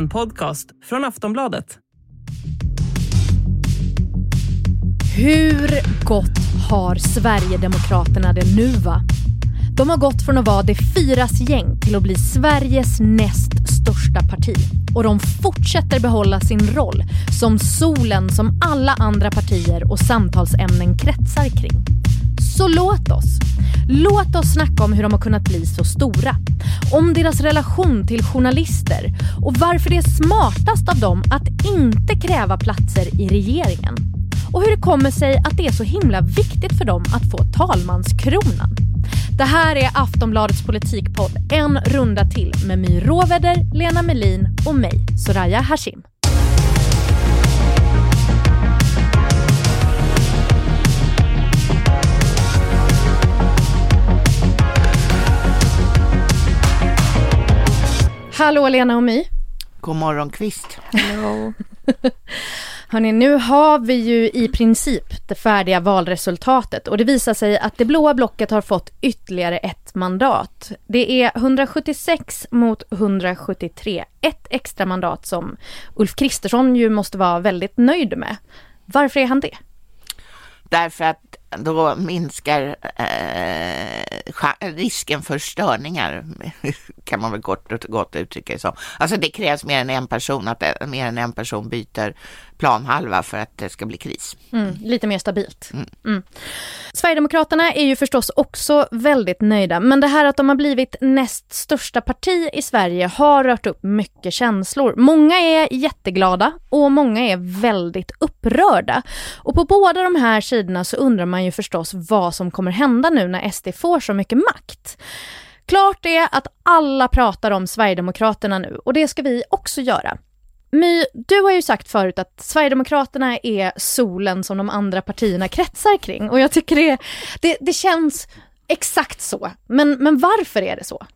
En podcast från Aftonbladet. Hur gott har Sverigedemokraterna det nu va? De har gått från att vara det fyras gäng till att bli Sveriges näst största parti. Och de fortsätter behålla sin roll som solen som alla andra partier och samtalsämnen kretsar kring. Så låt oss. Låt oss snacka om hur de har kunnat bli så stora. Om deras relation till journalister och varför det är smartast av dem att inte kräva platser i regeringen. Och hur det kommer sig att det är så himla viktigt för dem att få talmanskronan. Det här är Aftonbladets politikpodd En runda till med My Råväder, Lena Melin och mig, Soraya Hashim. Hallå Lena och My. God morgon kvist. Hörrni, nu har vi ju i princip det färdiga valresultatet och det visar sig att det blåa blocket har fått ytterligare ett mandat. Det är 176 mot 173, ett extra mandat som Ulf Kristersson ju måste vara väldigt nöjd med. Varför är han det? Därför att då minskar eh, risken för störningar, kan man väl gott, gott uttrycka det som. Alltså det krävs mer än en person, att mer än en person byter planhalva för att det ska bli kris. Mm, lite mer stabilt. Mm. Mm. Sverigedemokraterna är ju förstås också väldigt nöjda, men det här att de har blivit näst största parti i Sverige har rört upp mycket känslor. Många är jätteglada och många är väldigt upprörda. Och på båda de här sidorna så undrar man ju förstås vad som kommer hända nu när SD får så mycket makt. Klart är att alla pratar om Sverigedemokraterna nu och det ska vi också göra. My, du har ju sagt förut att Sverigedemokraterna är solen som de andra partierna kretsar kring och jag tycker det, det, det känns exakt så. Men, men varför är det så?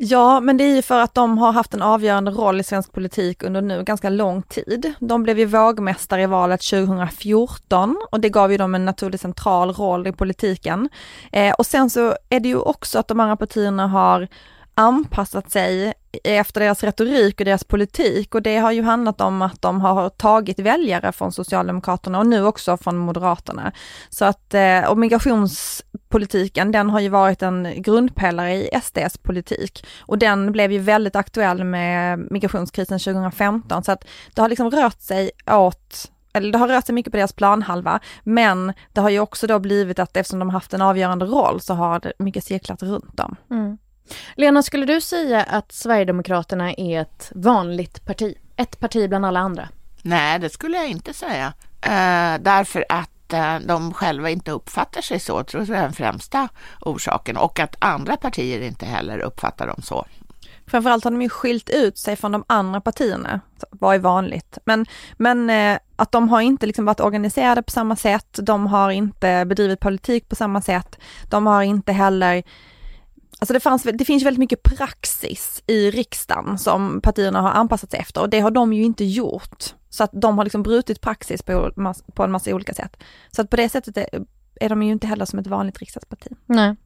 Ja, men det är ju för att de har haft en avgörande roll i svensk politik under nu ganska lång tid. De blev ju vågmästare i valet 2014 och det gav ju dem en naturligt central roll i politiken. Eh, och sen så är det ju också att de andra partierna har anpassat sig efter deras retorik och deras politik och det har ju handlat om att de har tagit väljare från Socialdemokraterna och nu också från Moderaterna. Så att, eh, och migrationspolitiken den har ju varit en grundpelare i SDs politik och den blev ju väldigt aktuell med migrationskrisen 2015 så att det har liksom rört sig åt eller det har rört sig mycket på deras planhalva, men det har ju också då blivit att eftersom de haft en avgörande roll så har det mycket cirklat runt dem. Mm. Lena, skulle du säga att Sverigedemokraterna är ett vanligt parti? Ett parti bland alla andra? Nej, det skulle jag inte säga. Uh, därför att uh, de själva inte uppfattar sig så, tror jag är den främsta orsaken. Och att andra partier inte heller uppfattar dem så. Framförallt har de ju skilt ut sig från de andra partierna, vad är vanligt. Men, men eh, att de har inte liksom varit organiserade på samma sätt, de har inte bedrivit politik på samma sätt, de har inte heller Alltså det, fanns, det finns väldigt mycket praxis i riksdagen som partierna har anpassat sig efter och det har de ju inte gjort. Så att de har liksom brutit praxis på, på en massa olika sätt. Så att på det sättet är, är de ju inte heller som ett vanligt riksdagsparti. Nej.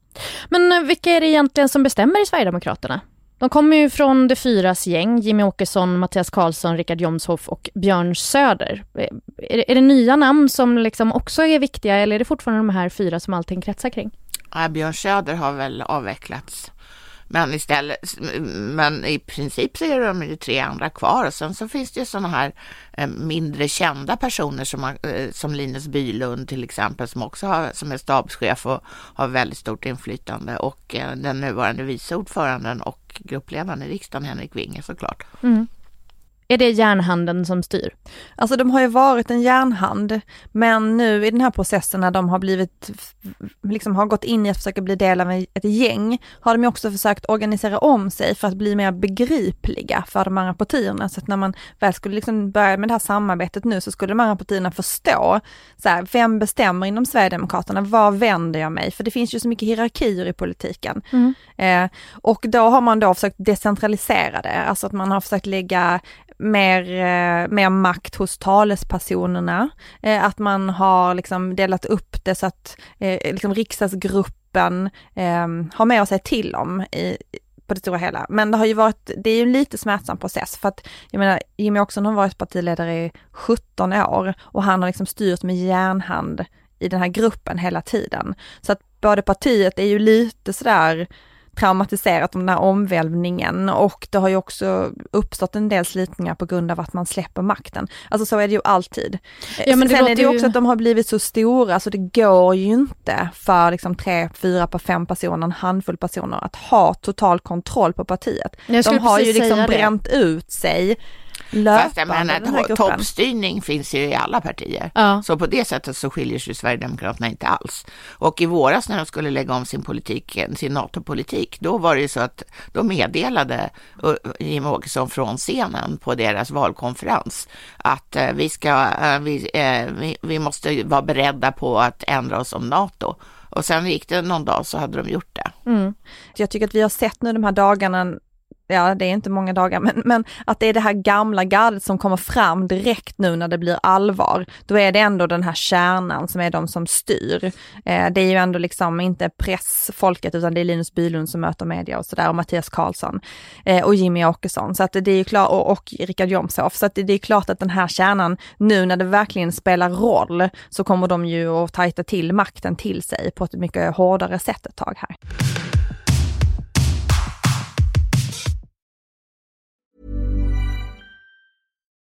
Men eh, vilka är det egentligen som bestämmer i Sverigedemokraterna? De kommer ju från de fyras gäng, Jimmy Åkesson, Mattias Karlsson, Richard Jomshoff och Björn Söder. Eh, är det, är det nya namn som liksom också är viktiga eller är det fortfarande de här fyra som allting kretsar kring? Björn Söder har väl avvecklats. Men istället, men i princip så är de ju tre andra kvar och sen så finns det ju sådana här eh, mindre kända personer som, eh, som Linus Bylund till exempel som också har, som är stabschef och har väldigt stort inflytande och eh, den nuvarande vice ordföranden och gruppledaren i riksdagen Henrik Winge såklart. Mm. Är det järnhanden som styr? Alltså de har ju varit en järnhand, men nu i den här processen när de har blivit, liksom har gått in i att försöka bli del av ett gäng, har de ju också försökt organisera om sig för att bli mer begripliga för de andra partierna. Så att när man väl skulle liksom börja med det här samarbetet nu så skulle de andra partierna förstå, så här, vem bestämmer inom Sverigedemokraterna, var vänder jag mig? För det finns ju så mycket hierarkier i politiken. Mm. Eh, och då har man då försökt decentralisera det, alltså att man har försökt lägga mer, eh, mer makt hos talespersonerna. Eh, att man har liksom delat upp det så att eh, liksom riksdagsgruppen ehm, har mer att säga till om i, på det stora hela. Men det har ju varit, det är ju en lite smärtsam process för att jag menar Jimmy Åkesson har varit partiledare i 17 år och han har liksom styrt med järnhand i den här gruppen hela tiden. Så att både partiet är ju lite sådär traumatiserat om den här omvälvningen och det har ju också uppstått en del slitningar på grund av att man släpper makten. Alltså så är det ju alltid. Ja, men Sen är det ju också att de har blivit så stora så det går ju inte för liksom tre, fyra, fem personer, en handfull personer att ha total kontroll på partiet. De har ju liksom bränt ut sig Fast jag menar, toppstyrning finns ju i alla partier. Ja. Så på det sättet så skiljer sig Sverigedemokraterna inte alls. Och i våras när de skulle lägga om sin politik, sin NATO-politik, då var det ju så att då meddelade Jimmie Åkesson från scenen på deras valkonferens att eh, vi, ska, eh, vi, eh, vi, vi måste vara beredda på att ändra oss om NATO. Och sen gick det någon dag så hade de gjort det. Mm. Jag tycker att vi har sett nu de här dagarna ja det är inte många dagar, men, men att det är det här gamla gardet som kommer fram direkt nu när det blir allvar. Då är det ändå den här kärnan som är de som styr. Eh, det är ju ändå liksom inte pressfolket utan det är Linus Bylund som möter media och sådär och Mattias Karlsson eh, och Jimmy Åkesson. Så att det är ju klart, och, och Richard Jomshof. Så att det, det är klart att den här kärnan, nu när det verkligen spelar roll, så kommer de ju att tajta till makten till sig på ett mycket hårdare sätt ett tag här.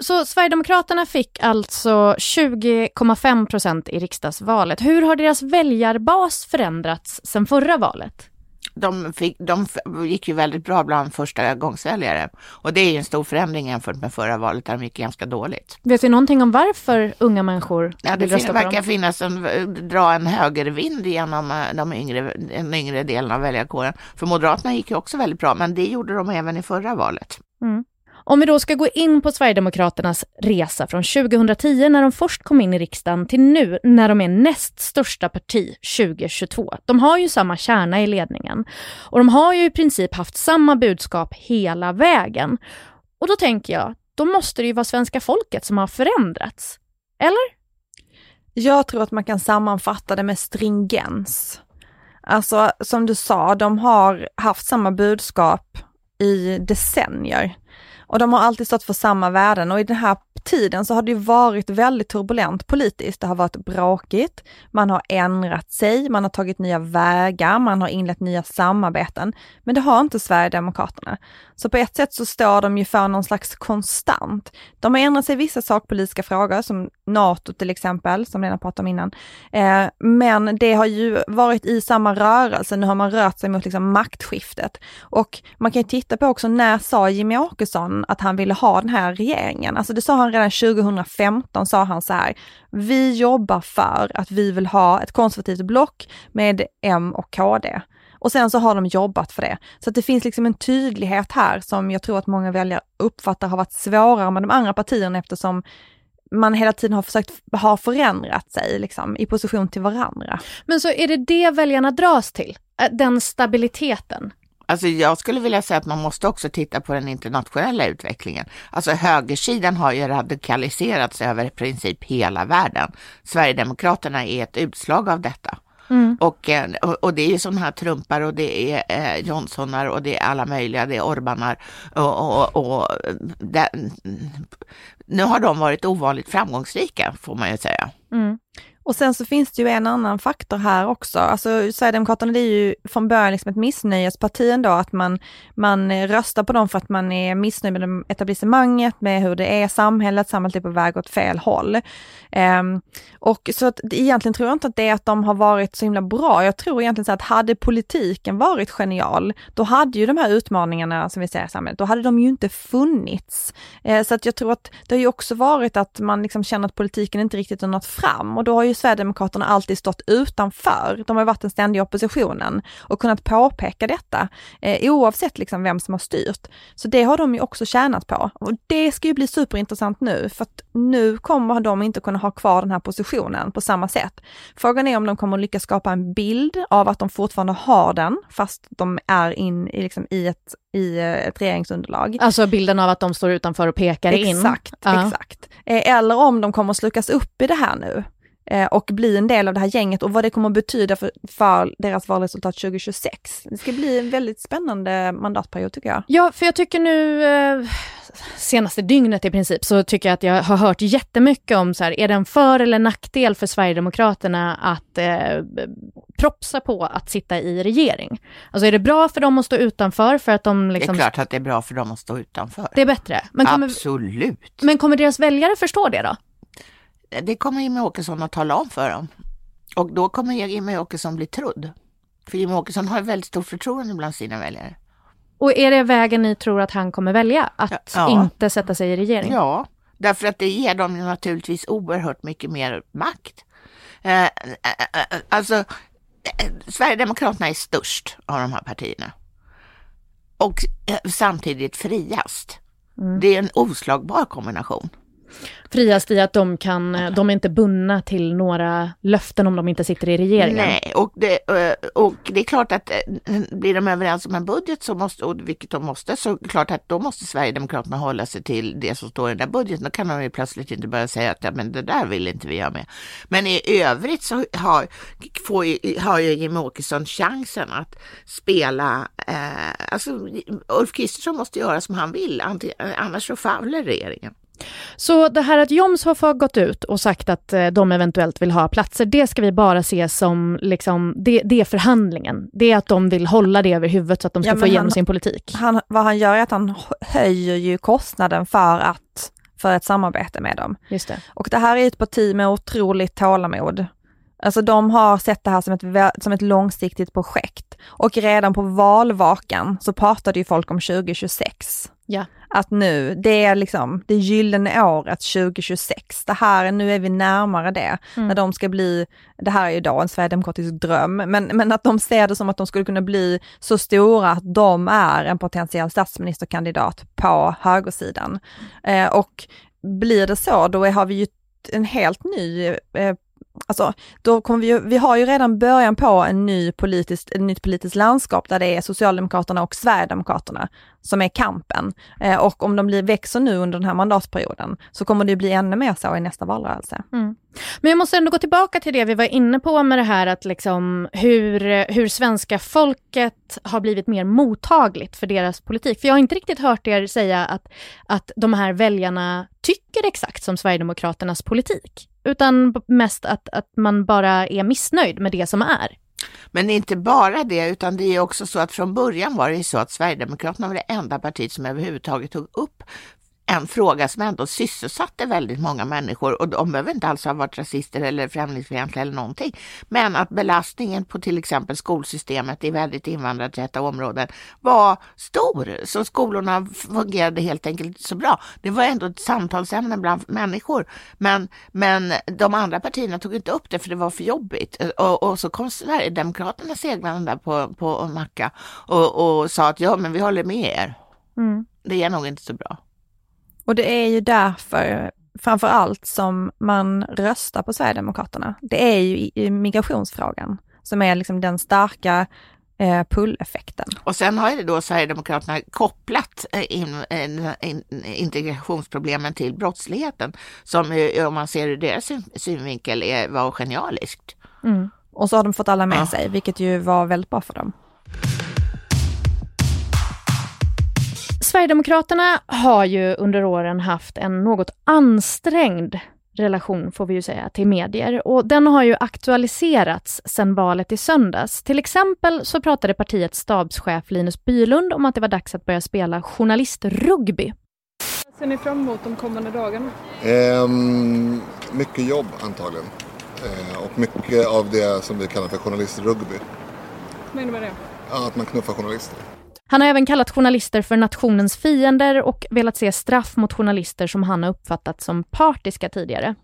Så Sverigedemokraterna fick alltså 20,5 procent i riksdagsvalet. Hur har deras väljarbas förändrats sedan förra valet? De, fick, de gick ju väldigt bra bland första gångsväljare och det är ju en stor förändring jämfört med förra valet där de gick ganska dåligt. Vet du någonting om varför unga människor ja, det vill rösta på verkar dem? finnas en, dra en högervind genom eh, de yngre, den yngre delen av väljarkåren. För Moderaterna gick ju också väldigt bra, men det gjorde de även i förra valet. Mm. Om vi då ska gå in på Sverigedemokraternas resa från 2010 när de först kom in i riksdagen till nu när de är näst största parti 2022. De har ju samma kärna i ledningen och de har ju i princip haft samma budskap hela vägen. Och då tänker jag, då måste det ju vara svenska folket som har förändrats. Eller? Jag tror att man kan sammanfatta det med stringens. Alltså som du sa, de har haft samma budskap i decennier. Och de har alltid stått för samma värden. Och i den här tiden så har det ju varit väldigt turbulent politiskt. Det har varit bråkigt, man har ändrat sig, man har tagit nya vägar, man har inlett nya samarbeten. Men det har inte Sverigedemokraterna. Så på ett sätt så står de ju för någon slags konstant. De har ändrat sig i vissa sakpolitiska frågor, som NATO till exempel, som Lena pratade om innan. Eh, men det har ju varit i samma rörelse, nu har man rört sig mot liksom maktskiftet. Och man kan ju titta på också, när sa Jimmie Åkesson att han ville ha den här regeringen? Alltså det sa han redan 2015, sa han så här, vi jobbar för att vi vill ha ett konservativt block med M och KD. Och sen så har de jobbat för det. Så att det finns liksom en tydlighet här som jag tror att många väljare uppfattar har varit svårare med de andra partierna eftersom man hela tiden har försökt ha förändrat sig liksom, i position till varandra. Men så är det det väljarna dras till? Eh, den stabiliteten? Alltså jag skulle vilja säga att man måste också titta på den internationella utvecklingen. Alltså högersidan har ju radikaliserats över i princip hela världen. Sverigedemokraterna är ett utslag av detta. Mm. Och, eh, och det är ju sådana här Trumpar och det är eh, Johnsonar och det är alla möjliga, det är Orbanar och, och, och där, nu har de varit ovanligt framgångsrika får man ju säga. Mm. Och sen så finns det ju en annan faktor här också. Alltså Sverigedemokraterna det är ju från början liksom ett missnöjesparti ändå, att man, man röstar på dem för att man är missnöjd med etablissemanget, med hur det är samhället, samhället typ är på väg åt fel håll. Um, och så att egentligen tror jag inte att det är att de har varit så himla bra. Jag tror egentligen så att hade politiken varit genial, då hade ju de här utmaningarna som vi ser i samhället, då hade de ju inte funnits. Uh, så att jag tror att det har ju också varit att man liksom känner att politiken inte riktigt har nått fram och då har ju Sverigedemokraterna alltid stått utanför. De har varit den ständiga oppositionen och kunnat påpeka detta eh, oavsett liksom vem som har styrt. Så det har de ju också tjänat på och det ska ju bli superintressant nu för att nu kommer de inte kunna ha kvar den här positionen på samma sätt. Frågan är om de kommer lyckas skapa en bild av att de fortfarande har den fast de är in i, liksom, i, ett, i eh, ett regeringsunderlag. Alltså bilden av att de står utanför och pekar exakt, in. Exakt, exakt. Eh, Eller om de kommer slukas upp i det här nu och bli en del av det här gänget och vad det kommer att betyda för, för deras valresultat 2026. Det ska bli en väldigt spännande mandatperiod tycker jag. Ja, för jag tycker nu, eh, senaste dygnet i princip, så tycker jag att jag har hört jättemycket om så här, är det en för eller nackdel för Sverigedemokraterna att eh, propsa på att sitta i regering? Alltså är det bra för dem att stå utanför för att de liksom... Det är klart att det är bra för dem att stå utanför. Det är bättre. Men kommer, Absolut. men kommer deras väljare förstå det då? Det kommer Jimmie Åkesson att tala om för dem. Och då kommer Jimmie Åkesson bli trodd. För Jimmie Åkesson har väldigt stort förtroende bland sina väljare. Och är det vägen ni tror att han kommer välja? Att Ja. inte sätta sig i regering? Ja, därför att det ger dem ju naturligtvis oerhört mycket mer makt. Eh, eh, eh, alltså, eh, Sverigedemokraterna är störst av de här partierna. Och eh, samtidigt friast. Det är en oslagbar kombination. Friast i att de kan, de är inte bundna till några löften om de inte sitter i regeringen. Nej, och det, eh, och det är klart att eh, blir de överens om en budget, så måste, och vilket de måste, så är det klart att då måste Sverigedemokraterna hålla sig till det som står i den där budgeten. Då kan de ju plötsligt inte börja säga att ja, men det där vill inte vi ha med. Men i övrigt så har, får ju, har ju Jimmie Åkesson chansen att spela, eh, alltså Ulf Kristersson måste göra som han vill, annars så faller regeringen. Så det här att Jomshof har gått ut och sagt att eh, de eventuelnt vill ha platser, det ska vi bara se som, liksom, det, det är förhandlingen. Det är att de vill hålla det över huvudet så att de ska Ja, få igenom han- sin politik. Han, vad han gör är att han höjer ju kostnaden för att för ett samarbete med dem. Just det. Och det här är ett parti med otroligt tålamod. Alltså de har sett det här som ett, som ett långsiktigt projekt. Och redan på valvakan så pratade ju folk om 2026. Ja. Att nu, det är liksom det gyllene året 2026. Det här, nu är vi närmare det. Mm. När de ska bli, det här är ju då en sverigedemokratisk dröm, men, men att de ser det som att de skulle kunna bli så stora att de är en potentiell statsministerkandidat på högersidan. Eh, och blir det så, då är, har vi ju en helt ny eh, Alltså, då kommer vi, ju, vi har ju redan början på en ny politisk, ett nytt politiskt landskap där det är Socialdemokraterna och Sverigedemokraterna som är kampen. Eh, och om de blir, växer nu under den här mandatperioden så kommer det bli ännu mer så i nästa valrörelse. Mm. Men jag måste ändå gå tillbaka till det vi var inne på med det här att liksom hur, hur svenska folket har blivit mer mottagligt för deras politik. För jag har inte riktigt hört er säga att, att de här väljarna tycker exakt som Sverigedemokraternas politik. Utan mest att, att man bara är missnöjd med det som är. Men inte bara det, utan det är också så att från början var det ju så att Sverigedemokraterna var det enda partiet som överhuvudtaget tog upp en fråga som ändå sysselsatte väldigt många människor och de behöver inte alls ha varit rasister eller främlingsfientliga eller någonting. Men att belastningen på till exempel skolsystemet i väldigt invandrartäta områden var stor, så skolorna fungerade helt enkelt så bra. Det var ändå ett samtalsämne bland människor, men, men de andra partierna tog inte upp det för det var för jobbigt. Och, och så kom Sverigedemokraterna seglande där på, på Nacka och, och sa att ja, men vi håller med er. Det är nog inte så bra. Och det är ju därför framför allt som man röstar på Sverigedemokraterna. Det är ju i- migrationsfrågan som är liksom den starka eh, pull-effekten. Och sen har ju då Sverigedemokraterna kopplat eh, in, in, in, integrationsproblemen till brottsligheten som om man ser ur deras syn- synvinkel är, var genialiskt. Och så har de fått alla med Ja. sig, vilket ju var väldigt bra för dem. Sverigedemokraterna har ju under åren haft en något ansträngd relation, får vi ju säga, till medier. Och den har ju aktualiserats sedan valet i söndags. Till exempel så pratade partiets stabschef Linus Bylund om att det var dags att börja spela journalistrugby. ser ni fram emot de kommande dagarna? Ehm, mycket jobb antagligen. Eh, och mycket av det som vi kallar för journalistrugby. Vad innebär det? Ja, att man knuffar journalister. Han har även kallat journalister för nationens fiender och velat se straff mot journalister som han har uppfattat som partiska tidigare.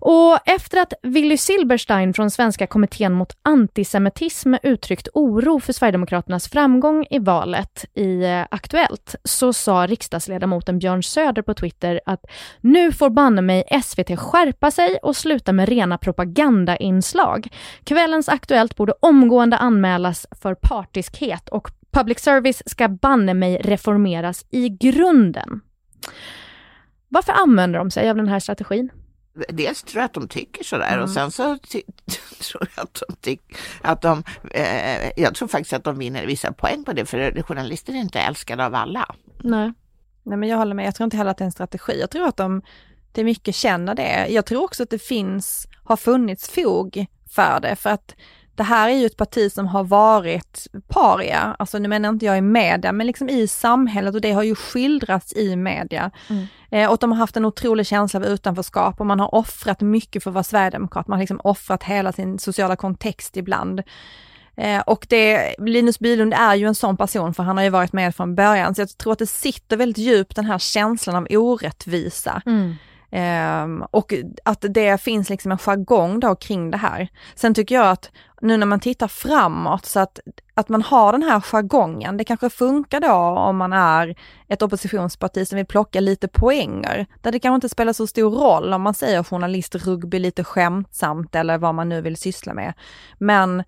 Och efter att Willy Silberstein från Svenska kommittén mot antisemitism uttryckt oro för Sverigedemokraternas framgång i valet i eh, Aktuellt så sa riksdagsledamoten Björn Söder på Twitter att nu får banne mig SVT skärpa sig och sluta med rena propagandainslag. Kvällens Aktuellt borde omgående anmälas för partiskhet och public service ska banne mig reformeras i grunden. Varför använder de sig av den här strategin? dels tror jag att de tycker sådär mm. och sen så tror jag att de tycker att de, eh, jag tror faktiskt att de vinner vissa poäng på det för journalister är inte älskade av alla. Nej. Nej men jag håller med, jag tror inte heller att det är en strategi. Jag tror att de till mycket känner det. Jag tror också att det finns, har funnits fog för det, för att det här är ju ett parti som har varit paria, alltså nu menar inte jag i media, men liksom i samhället och det har ju skildrats i media. Mm. Eh, och de har haft en otrolig känsla av utanförskap och man har offrat mycket för att vara sverigedemokrat. Man har liksom offrat hela sin sociala kontext ibland. Eh, och det, Linus Bylund är ju en sån person för han har ju varit med från början, så jag tror att det sitter väldigt djupt den här känslan av orättvisa. Mm. Um, och att det finns liksom en jargong då kring det här. Sen tycker jag att nu när man tittar framåt så att, att man har den här jargongen, det kanske funkar då om man är ett oppositionsparti som vill plocka lite poänger, där det kanske inte spelar så stor roll om man säger journalistrugby lite skämtsamt eller vad man nu vill syssla med. Men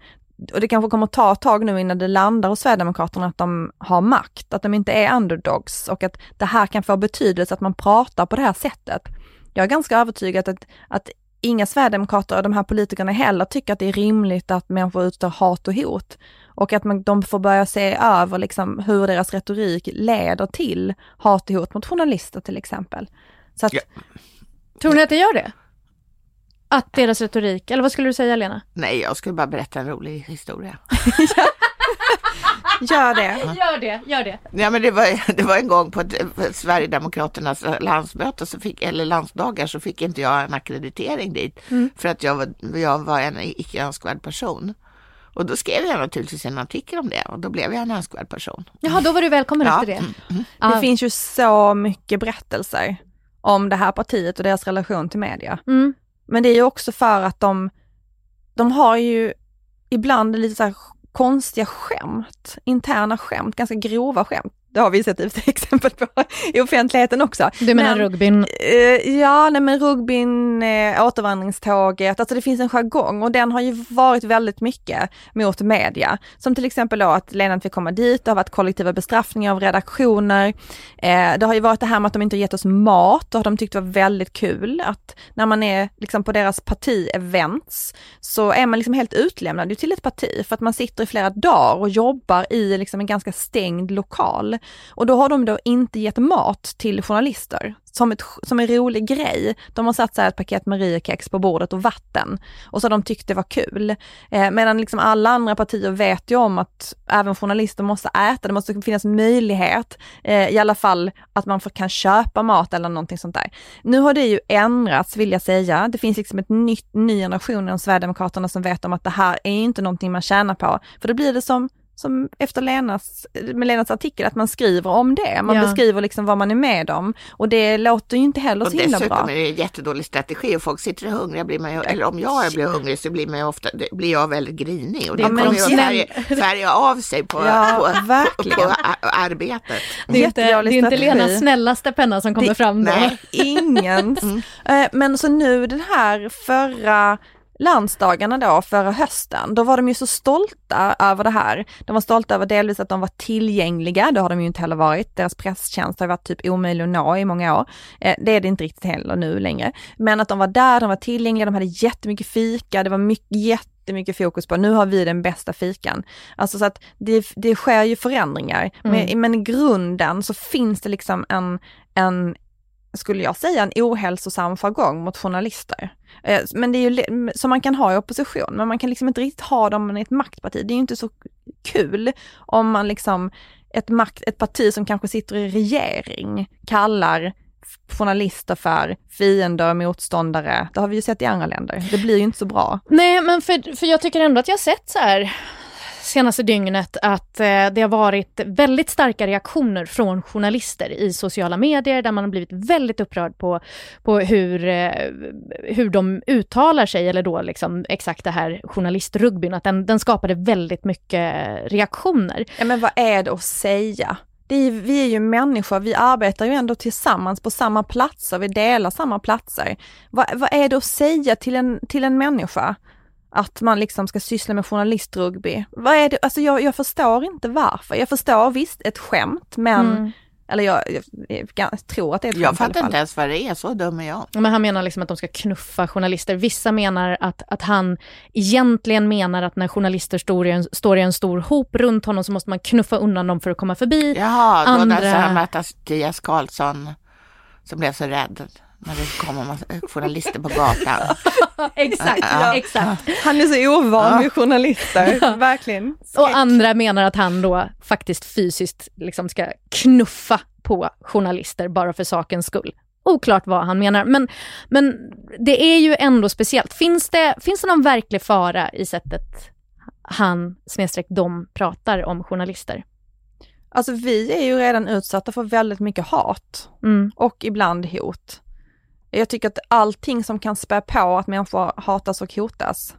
och det kanske kommer ta ett tag nu innan det landar hos Sverigedemokraterna att de har makt, att de inte är underdogs och att det här kan få betydelse att man pratar på det här sättet. Jag är ganska övertygad att, att inga sverigedemokrater och de här politikerna heller tycker att det är rimligt att människor utstår hat och hot. Och att man, de får börja se över liksom hur deras retorik leder till hat och hot mot journalister till exempel. Så att, ja. Tror ni att det gör det? Att deras retorik, eller vad skulle du säga Lena? Nej, jag skulle bara berätta en rolig historia. Gör det. Gör det, gör det. Ja, men det, var, det var en gång på ett, Sverigedemokraternas landsmöte, så fick, eller landsdagar, så fick inte jag en akkreditering dit. Mm. För att jag var, jag var en icke önskvärd person. Och då skrev jag naturligtvis en artikel om det och då blev jag en önskvärd person. Jaha, då var du välkommen ja. efter det. Mm. Mm. Det ah. finns ju så mycket berättelser om det här partiet och deras relation till media. Mm. Men det är ju också för att de, de har ju ibland lite så här konstiga skämt, interna skämt, ganska grova skämt det har vi sett exempel på i offentligheten också. Du menar men, rugbyn? Eh, ja, nej men rugbyn, eh, återvandringståget, alltså det finns en jargong och den har ju varit väldigt mycket mot media. Som till exempel då att Lena inte fick komma dit, det har varit kollektiva bestraffningar av redaktioner. Eh, det har ju varit det här med att de inte har gett oss mat, och har de tyckt det var väldigt kul att när man är liksom på deras parti-events så är man liksom helt utlämnad till ett parti för att man sitter i flera dagar och jobbar i liksom en ganska stängd lokal. Och då har de då inte gett mat till journalister som, ett, som en rolig grej. De har satt så ett paket Mariekex på bordet och vatten och så har de tyckt det var kul. Eh, medan liksom alla andra partier vet ju om att även journalister måste äta, det måste finnas möjlighet, eh, i alla fall att man får, kan köpa mat eller någonting sånt där. Nu har det ju ändrats vill jag säga. Det finns liksom ett nytt, ny generation inom Sverigedemokraterna som vet om att det här är inte någonting man tjänar på. För då blir det som som efter Lenas, med Lenas artikel, att man skriver om det. Man ja. beskriver liksom vad man är med om och det låter ju inte heller så himla bra. Dessutom är det en jättedålig strategi och folk sitter hungriga, blir man ju, eller om jag blir hungrig så blir, man ofta, blir jag väldigt grinig och det ja, kommer ju att färga, färga av sig på, ja, på, på, på, arbetet. Det är inte, det är inte Lenas snällaste penna som kommer det, fram då. Nej, ingens. Mm. Eh, men så nu den här förra landsdagarna då förra hösten, då var de ju så stolta över det här. De var stolta över delvis att de var tillgängliga, det har de ju inte heller varit. Deras presstjänst har varit typ omöjlig att nå i många år. Eh, det är det inte riktigt heller nu längre. Men att de var där, de var tillgängliga, de hade jättemycket fika, det var mycket, jättemycket fokus på, nu har vi den bästa fikan. Alltså så att det, det sker ju förändringar, mm. men, men i grunden så finns det liksom en, en skulle jag säga, en ohälsosam jargong mot journalister. Eh, men det är ju som man kan ha i opposition, men man kan liksom inte riktigt ha dem i ett maktparti. Det är ju inte så kul om man liksom, ett, makt, ett parti som kanske sitter i regering kallar journalister för fiender, motståndare. Det har vi ju sett i andra länder. Det blir ju inte så bra. Nej, men för, för jag tycker ändå att jag sett så här senaste dygnet att eh, det har varit väldigt starka reaktioner från journalister i sociala medier där man har blivit väldigt upprörd på, på hur, eh, hur de uttalar sig, eller då liksom exakt det här journalistrugbyn, att den, den skapade väldigt mycket reaktioner. Ja men vad är det att säga? Det är, vi är ju människor, vi arbetar ju ändå tillsammans på samma platser, vi delar samma platser. Vad, vad är det att säga till en, till en människa? Att man liksom ska syssla med journalistrugby. Vad är det, alltså jag, jag förstår inte varför. Jag förstår visst ett skämt men mm. Eller jag, jag, jag, tror att det är ett Jag fattar inte ens vad det är, så dum är jag. Men han menar liksom att de ska knuffa journalister. Vissa menar att, att han egentligen menar att när journalister står i, en, står i en stor hop runt honom så måste man knuffa undan dem för att komma förbi. Jaha, då Andra... när han mötte Mattias Karlsson som blev så rädd när det kommer massa journalister på gatan. exakt, ja, exakt. Han är så ovan vid journalister, verkligen. Och andra menar att han då faktiskt fysiskt liksom ska knuffa på journalister bara för sakens skull. Oklart vad han menar, men, men det är ju ändå speciellt. Finns det, finns det någon verklig fara i sättet han snedstreck de pratar om journalister? Alltså vi är ju redan utsatta för väldigt mycket hat mm. och ibland hot. Jag tycker att allting som kan spä på att människor hatas och hotas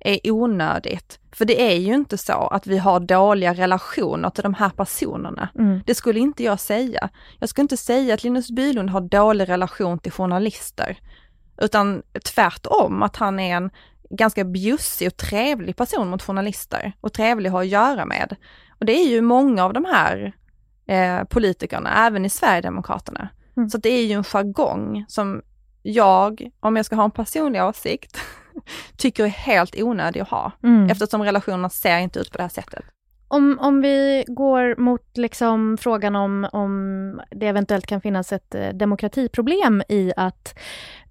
är onödigt. För det är ju inte så att vi har dåliga relationer till de här personerna. Mm. Det skulle inte jag säga. Jag skulle inte säga att Linus Bylund har dålig relation till journalister. Utan tvärtom, att han är en ganska bjussig och trevlig person mot journalister och trevlig att ha att göra med. Och det är ju många av de här eh, politikerna, även i Sverigedemokraterna. Mm. Så det är ju en jargong som jag, om jag ska ha en personlig åsikt, tycker är helt onödig att ha. Mm. Eftersom relationerna ser inte ut på det här sättet. Om, om vi går mot liksom frågan om, om det eventuellt kan finnas ett eh, demokratiproblem i att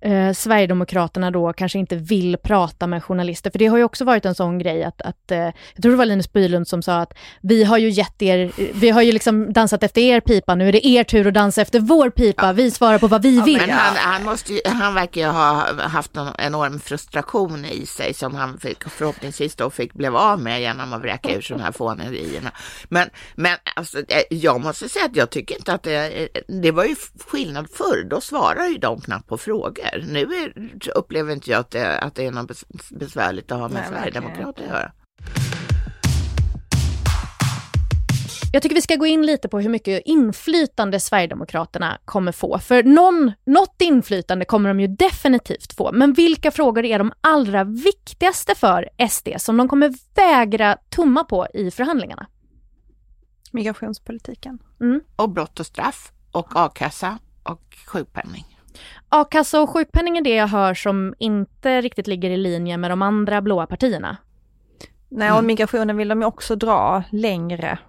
eh, Sverigedemokraterna då kanske inte vill prata med journalister. För det har ju också varit en sån grej att, att eh, jag tror det var Linus Bylund som sa att vi har ju gett er, vi har ju liksom dansat efter er pipa, nu är det er tur att dansa efter vår pipa, ja. vi svarar på vad vi ja, vill. Men han, han, måste ju, han verkar ju ha haft en enorm frustration i sig som han fick, förhoppningsvis då fick blev av med genom att vräka ur sådana här fånerierna. Men, men alltså, eh, jag måste säga att jag tycker inte att det, det var ju skillnad förr, då svarar ju de knappt på frågor. Nu är, upplever inte jag att det, att det är något besvärligt att ha med Sverigedemokrater att göra. Jag tycker vi ska gå in lite på hur mycket inflytande Sverigedemokraterna kommer få. För någon, något inflytande kommer de ju definitivt få. Men vilka frågor är de allra viktigaste för SD som de kommer vägra tumma på i förhandlingarna? Migrationspolitiken. Mm. Och brott och straff och a-kassa och sjukpenning. A-kassa och sjukpenning är det jag hör som inte riktigt ligger i linje med de andra blåa partierna. Nej, och mm. migrationen vill de ju också dra längre.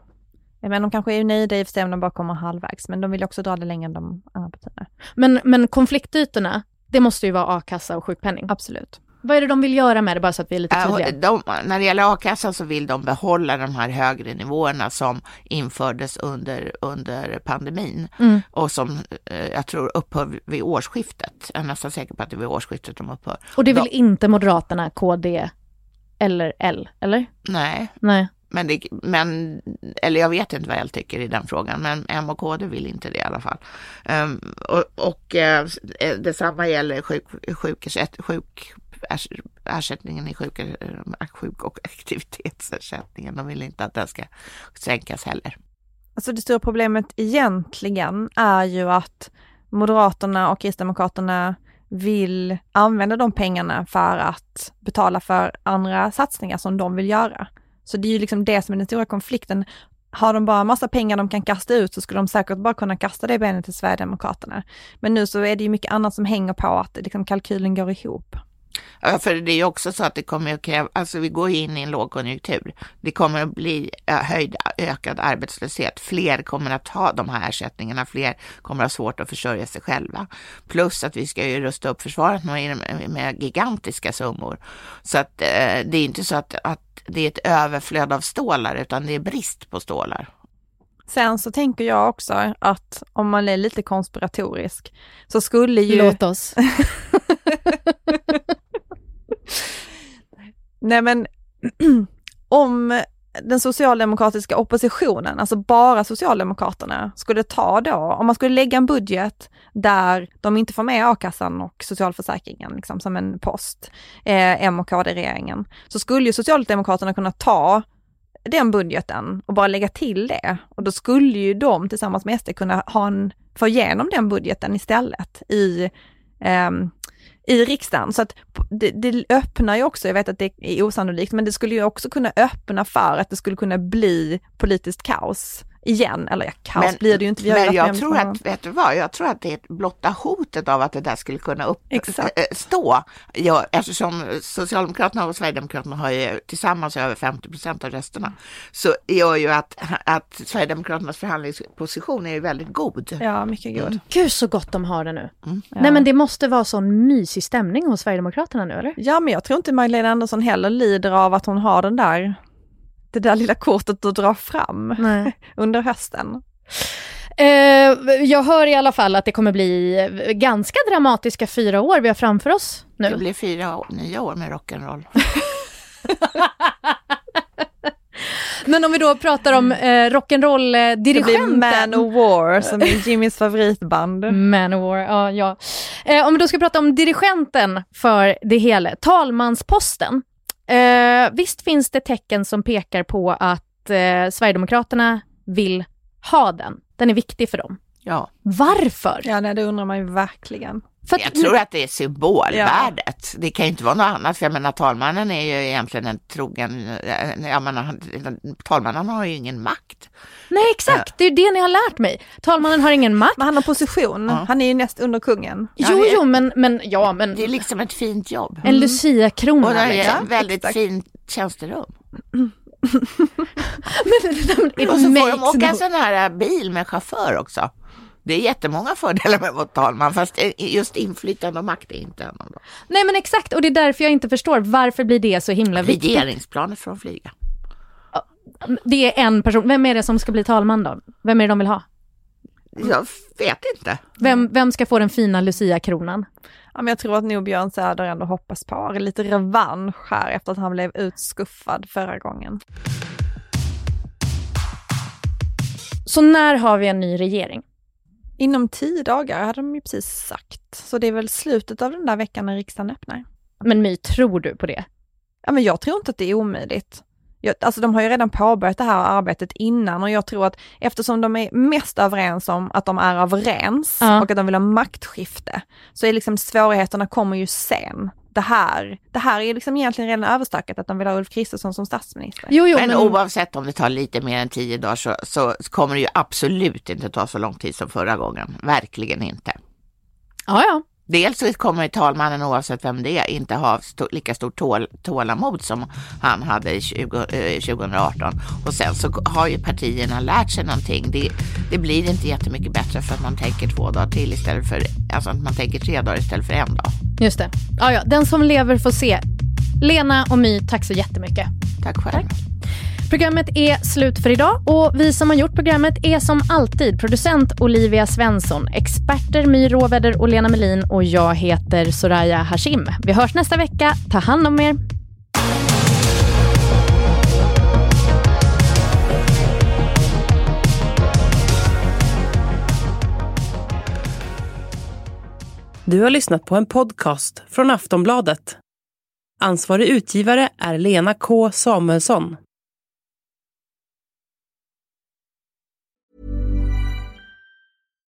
Men de kanske är nöjda i och för sig om de bara kommer halvvägs, men de vill också dra det längre än de andra partierna. Men, men konfliktytorna, det måste ju vara a-kassa och sjukpenning? Absolut. Vad är det de vill göra med det, bara så att vi är lite tydliga? De, när det gäller a-kassan så vill de behålla de här högre nivåerna som infördes under, under pandemin mm. och som eh, jag tror upphör vid årsskiftet. Jag är nästan säker på att det är vid årsskiftet de upphör. Och det vill de, inte Moderaterna, KD eller L, eller? Nej. Nej. Men, det, men, eller jag vet inte vad jag tycker i den frågan, men M och KD vill inte det i alla fall. Um, och och uh, detsamma gäller sjuk, sjuk, sjuk, ersättningen i sjuk, eh, sjuk och aktivitetsersättningen. De vill inte att den ska sänkas heller. Alltså det stora problemet egentligen är ju att Moderaterna och Kristdemokraterna vill använda de pengarna för att betala för andra satsningar som de vill göra. Så det är ju liksom det som är den stora konflikten. Har de bara massa pengar de kan kasta ut så skulle de säkert bara kunna kasta det benet till Sverigedemokraterna. Men nu så är det ju mycket annat som hänger på att liksom kalkylen går ihop. För det är ju också så att det kommer att kräva, alltså vi går in i en lågkonjunktur. Det kommer att bli höjd, ökad arbetslöshet. Fler kommer att ha de här ersättningarna, fler kommer att ha svårt att försörja sig själva. Plus att vi ska ju rusta upp försvaret med, med gigantiska summor. Så att eh, det är inte så att, att det är ett överflöd av stålar, utan det är brist på stålar. Sen så tänker jag också att om man är lite konspiratorisk så skulle ju... Låt oss. Nej men om den socialdemokratiska oppositionen, alltså bara Socialdemokraterna, skulle ta då, om man skulle lägga en budget där de inte får med a-kassan och socialförsäkringen liksom, som en post, eh, M och KD-regeringen, så skulle ju Socialdemokraterna kunna ta den budgeten och bara lägga till det. Och då skulle ju de tillsammans med SD kunna ha en, få igenom den budgeten istället i eh, i riksdagen. Så att det, det, öppnar ju också, jag vet att det är osannolikt, men det skulle ju också kunna öppna för att det skulle kunna bli politiskt kaos igen. Eller ja, kaos men, blir det ju inte. Vi men jag tror att, vet du vad, jag tror att det är blotta hotet av att det där skulle kunna uppstå. Ja, eftersom Socialdemokraterna och Sverigedemokraterna har ju tillsammans över 50 procent av rösterna, så gör ju att, att Sverigedemokraternas förhandlingsposition är ju väldigt god. Ja, mycket god. Mm. Gud så gott de har det nu. Mm. Ja. Nej men det måste vara sån mysig stämning hos Sverigedemokraterna nu eller? Ja, men jag tror inte Magdalena Andersson heller lider av att hon har den där det där lilla kortet att dra fram Nej. under hösten. Eh, jag hör i alla fall att det kommer bli ganska dramatiska fyra år vi har framför oss nu. Det blir fyra nya år med rock'n'roll. Men om vi då pratar om eh, rock'n'roll-dirigenten. Det blir Man of War som är Jimmys favoritband. Man of War, ja. ja. Eh, om vi då ska prata om dirigenten för det hela, talmansposten. Eh, visst finns det tecken som pekar på att eh, Sverigedemokraterna vill ha den. Den är viktig för dem. Ja. Varför? Ja, nej, det undrar man ju verkligen. För jag tror att det är symbolvärdet. Ja. Det kan ju inte vara något annat, för jag menar talmannen är ju egentligen en trogen, eh, jag menar, talmannen har ju ingen makt. Nej exakt, det är ju det ni har lärt mig. Talmannen har ingen makt. Men han har position, ja. han är ju näst under kungen. Jo, jo, men, men ja, men. Det är liksom ett fint jobb. En Lucia-krona. Och det är liksom. väldigt fint tjänsterum. men, och så får de åka en sån här bil med chaufför också. Det är jättemånga fördelar med att vara talman, fast just inflytande och makt är inte en av dem. Nej men exakt, och det är därför jag inte förstår varför blir det så himla viktigt? Regeringsplanet från flyga. Det är en person, vem är det som ska bli talman då? Vem är det de vill ha? Jag vet inte. Vem, vem ska få den fina Lucia-kronan? Ja, men jag tror att nog Björn Söder ändå hoppas på lite revansch här efter att han blev utskuffad förra gången. Så när har vi en ny regering? Inom tio dagar hade de ju precis sagt. Så det är väl slutet av den där veckan när riksdagen öppnar. Men My, tror du på det? Ja, men jag tror inte att det är omöjligt. Jag, alltså de har ju redan påbörjat det här arbetet innan och jag tror att eftersom de är mest överens om att de är överens ja. och att de vill ha maktskifte, så är liksom svårigheterna kommer ju sen det här, det här är liksom egentligen redan överstökat att de vill ha Ulf Kristersson som statsminister. Jo, jo, men, men oavsett om det tar lite mer än tio dagar så, så kommer det ju absolut inte ta så lång tid som förra gången. Verkligen inte. Ja, ja. Dels kommer talmannen oavsett vem det är inte ha st lika stort tål tålamod som han hade 20, eh, 2018. Och sen så har ju partierna lärt sig någonting. Det, det, blir inte jättemycket bättre för att man tänker två dagar till istället för, alltså att man tänker tre dagar istället för en dag. Just det. Ja, ja, den som lever får se. Lena och My, tack så jättemycket. Tack själv. Tack. Programmet är slut för idag och vi som har gjort programmet är som alltid producent Olivia Svensson, experter My Råväder och Lena Melin och jag heter Soraya Hashim. Vi hörs nästa vecka. Ta hand om er. Du har lyssnat på en podcast från Aftonbladet. Ansvarig utgivare är Lena K Samuelsson.